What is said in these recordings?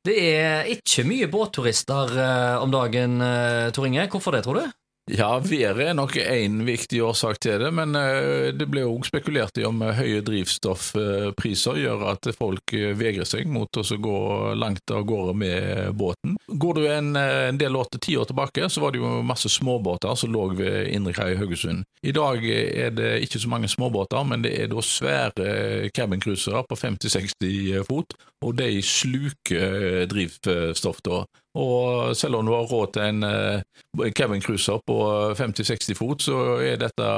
Det er ikke mye båtturister eh, om dagen, eh, Tor Inge. Hvorfor det, tror du? Ja, været er nok én viktig årsak til det, men eh, det ble òg spekulert i om eh, høye drivstoffpriser gjør at folk eh, vegrer seg mot å gå langt av gårde med båten. Går du en, en del år til ti år tilbake, så var det jo masse småbåter som lå ved Indrekai i Haugesund. I dag er det ikke så mange småbåter, men det er da svære cabincruisere på 50-60 fot, og de sluker drivstoff da. Og selv om du har råd til en Kevin Cruiser på 50-60 fot, så er dette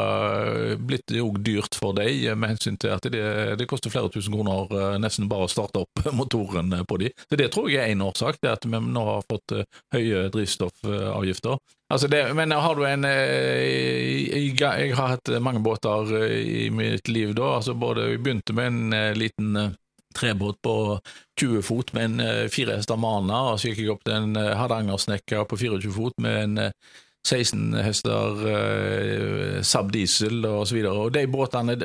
blitt jo dyrt for deg med hensyn til at det, det koster flere tusen kroner nesten bare å starte opp motoren på de. Så det tror jeg er en årsak, det at vi nå har fått høye drivstoffavgifter. Altså det, men har du en jeg, jeg har hatt mange båter i mitt liv da. altså både Vi begynte med en liten trebåt på 20 fot med en fire hester Mana, og så gikk jeg opp til en Hardangersnekker på 24 fot med en 16 hester uh, Saab diesel og videre. Og de båtene,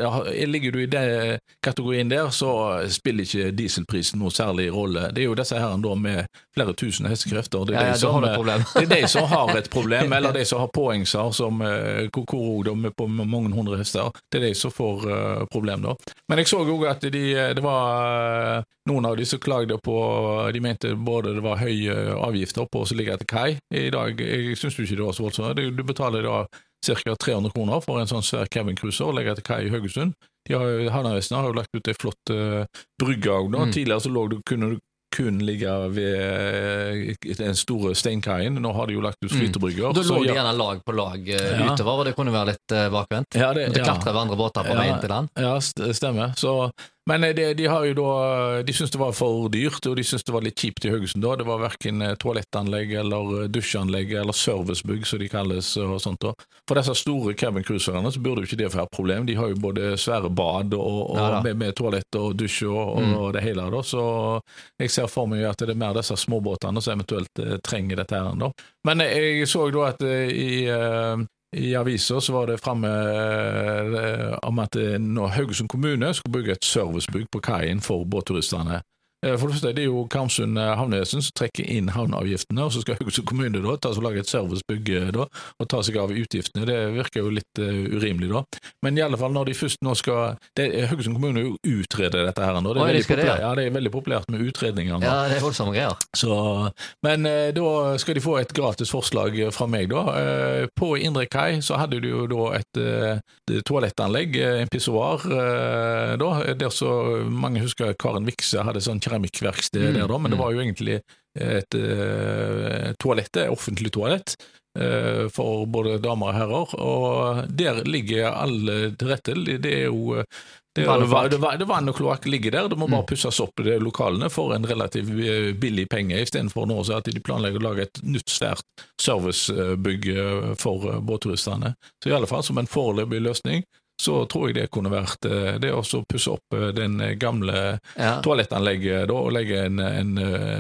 Ligger du i den kategorien der, så spiller ikke dieselprisen noe særlig rolle. Det er jo disse her da med flere tusen hestekrefter. Det er, ja, de som, det er de som har et problem, eller de som har påhengsar som hvor de er på mange hundre hester. Det er de som får uh, problem, da. Men jeg så òg at de, det var noen av de som klagde på De mente både det var høye avgifter på å ligge til kai. I dag jeg syns ikke det var så voldsomt. Du betaler da ca. 300 kroner for en sånn svær Kevin Cruiser og legger etter kai i Haugesund. Havnevesenet har jo lagt ut ei flott uh, brygge òg nå. Mm. Tidligere så lå du, kunne du kun ligge ved den store steinkaien. Nå har de jo lagt ut flytebrygger. Mm. Da lå de gjerne lag på lag uh, ja. utover, og det kunne være litt uh, bakvendt. Ja, det, Måtte klatre ved andre båter på ja, veien til land. Ja, stemmer. Så men de, de, har jo da, de syntes det var for dyrt, og de syntes det var litt kjipt i Haugesund da. Det var verken toalettanlegg eller dusjanlegg eller servicebygg, som de kalles. og sånt da. For disse store cabincruiserne så burde jo ikke det være et problem. De har jo både svære bad og, og ja, med, med, toalett og dusj og, mm. og, det hele. da. Så jeg ser for meg at det er mer disse småbåtene som eventuelt eh, trenger dette. her da. Men jeg så da at eh, i eh, i avisa var det framme eh, om at nå Haugesund kommune skulle bygge et servicebygg på kaien for båtturistene. Eh, for det første det er jo Karmsund eh, havnevesen som trekker inn havneavgiftene, og så skal Haugesund kommune da ta lage et servicebygg eh, da, og ta seg av utgiftene. Det virker jo litt uh, urimelig, da. Men i alle fall når de først nå skal det, Haugesund kommune jo utreder dette her nå. Det er, Oi, veldig, det, ja. ja. det er veldig populært med utredninger nå. Ja, det er voldsomme greier. Så, men uh, da skal de få et gratis forslag fra meg, da. Uh, på Indre Kai så hadde de jo da et, et toalettanlegg, en pissoar, da, der så mange husker Karen Vikse hadde sånn keramikkverksted mm. der, da, men det mm. var jo egentlig et uh, toalett, et offentlig toalett uh, for både damer og herrer, og der ligger alle til rette. Det er jo det, er, vann og kloakk ligger der, det må bare mm. pusses opp i lokalene for en relativt eh, billig penge, istedenfor nå at de planlegger å lage et nytt svært servicebygg for båtturistene. Så i alle fall som en foreløpig løsning så tror jeg det kunne vært eh, det å pusse opp eh, den gamle ja. toalettanlegget da, og legge en, en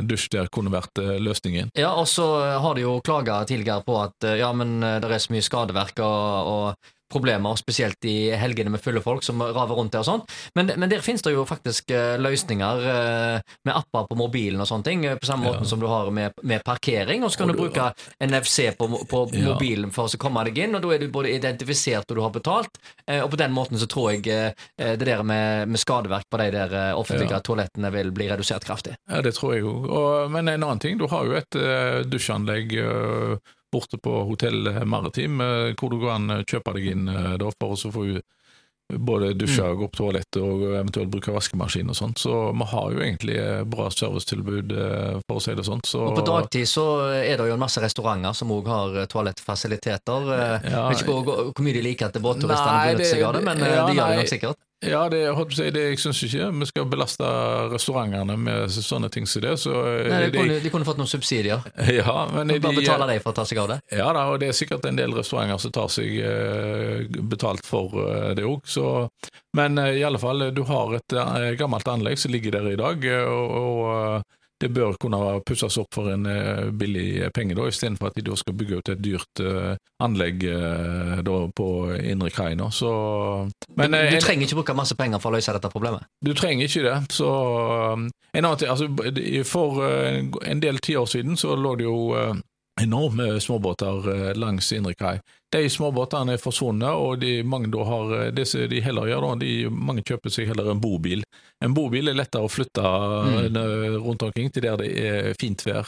dusj der, kunne vært eh, løsningen. Ja, og så har de jo klaga tidligere på at ja, men det er så mye skadeverk og, og problemer, spesielt i helgene med fulle folk som raver rundt der og sånn. Men, men der finnes det jo faktisk uh, løsninger uh, med apper på mobilen og sånne ting, uh, på samme ja. måte som du har med, med parkering. Og så kan og du, du bruke NFC på, på ja. mobilen for å komme deg inn, og da er du både identifisert og du har betalt. og på den måten så tror jeg det der med, med, skadeverk på de der offentlige ja. toalettene vil bli redusert kraftig. Ja, det tror jeg jo. Men en annen ting, du har jo et dusjanlegg borte på Hotell Maritim, eh, hvor du kan kjøpe deg inn eh, da, for å få både dusje, mm. gå på toalettet og eventuelt bruke vaskemaskin og sånt. Så vi har jo egentlig bra servicetilbud, eh, for å si det sånn. Så... Og på dagtid så er det jo en masse restauranter som òg har toalettfasiliteter. Ja, jeg vet ikke hvor, hvor, mye de liker at båtturistene benytter seg av det, men ja, de gjør det nok sikkert. Ja, det, jeg, si, det, jeg syns ikke vi skal belaste restaurantene med sånne ting som det. Så eh, Nei, de, kunne, de kunne fått noen subsidier. Ja, men de, Bare betale dem for å ta seg av det? Ja da, og det er sikkert en del restauranter som tar seg eh, betalt for eh, det òg. Men i alle fall, du har et gammelt anlegg som ligger der i dag. og, og det bør kunne pusses opp for en eh, billig penge, da, istedenfor at de da skal bygge ut et dyrt uh, anlegg uh, da, på indre kai. nå. Så, men, du, du trenger ikke bruke masse penger for å løse dette problemet. du trenger ikke det. Så um, en annen ting, altså, For uh, en del tiår siden så lå det jo enorme småbåter langs Indre kai. De småbåtene er forsvunnet, og de, mange da har, uh, det som de heller gjør, da, de, mange kjøper seg heller en bobil. En bobil er lettere å flytte Mm. uh, rundt omkring til der det er fint vær.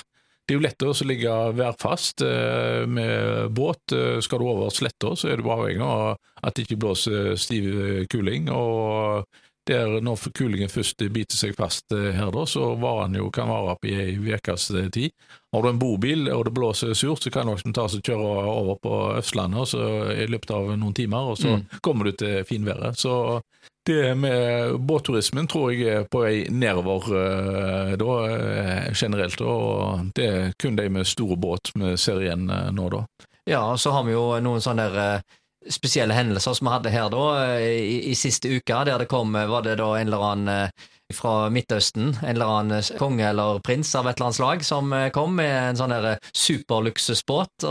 Det er jo lett å ligge værfast eh, med båt. Eh, Skal du over sletta, så er du avhengig av at det ikke blåser stiv eh, kuling. og der når kulingen først biter seg fast eh, her, da, så varer den jo, kan vare opp i ei ukes eh, tid. Har du en bobil og det blåser surt, så kan du også ta og kjøre over på Østlandet så i løpet av noen timer, og så Mm. kommer du til finværet. Så det med båtturismen tror jeg er på vei nedover eh, da, generelt, og det er kun de med store båt vi ser igjen nå, da. Ja, og så har vi jo noen sånne der, spesielle hendelser som vi hadde her da, eh, i, i siste uka, der det kom, eh, var det da en eller annen eh, fra Midtøsten, en eller annen konge eller prins av et eller annet slag, som kom med en sånn superluksusbåt,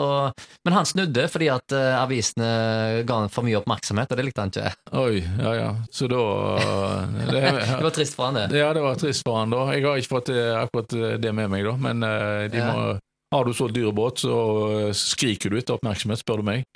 men han snudde fordi at avisene ga han for mye oppmerksomhet, og det likte han ikke. Oi, ja ja, så da det, Det var trist for han det. Ja, det var trist for han da. Jeg har ikke fått akkurat det med meg, da, men de Ja. må, har du så dyr båt, så skriker du etter oppmerksomhet, spør du meg.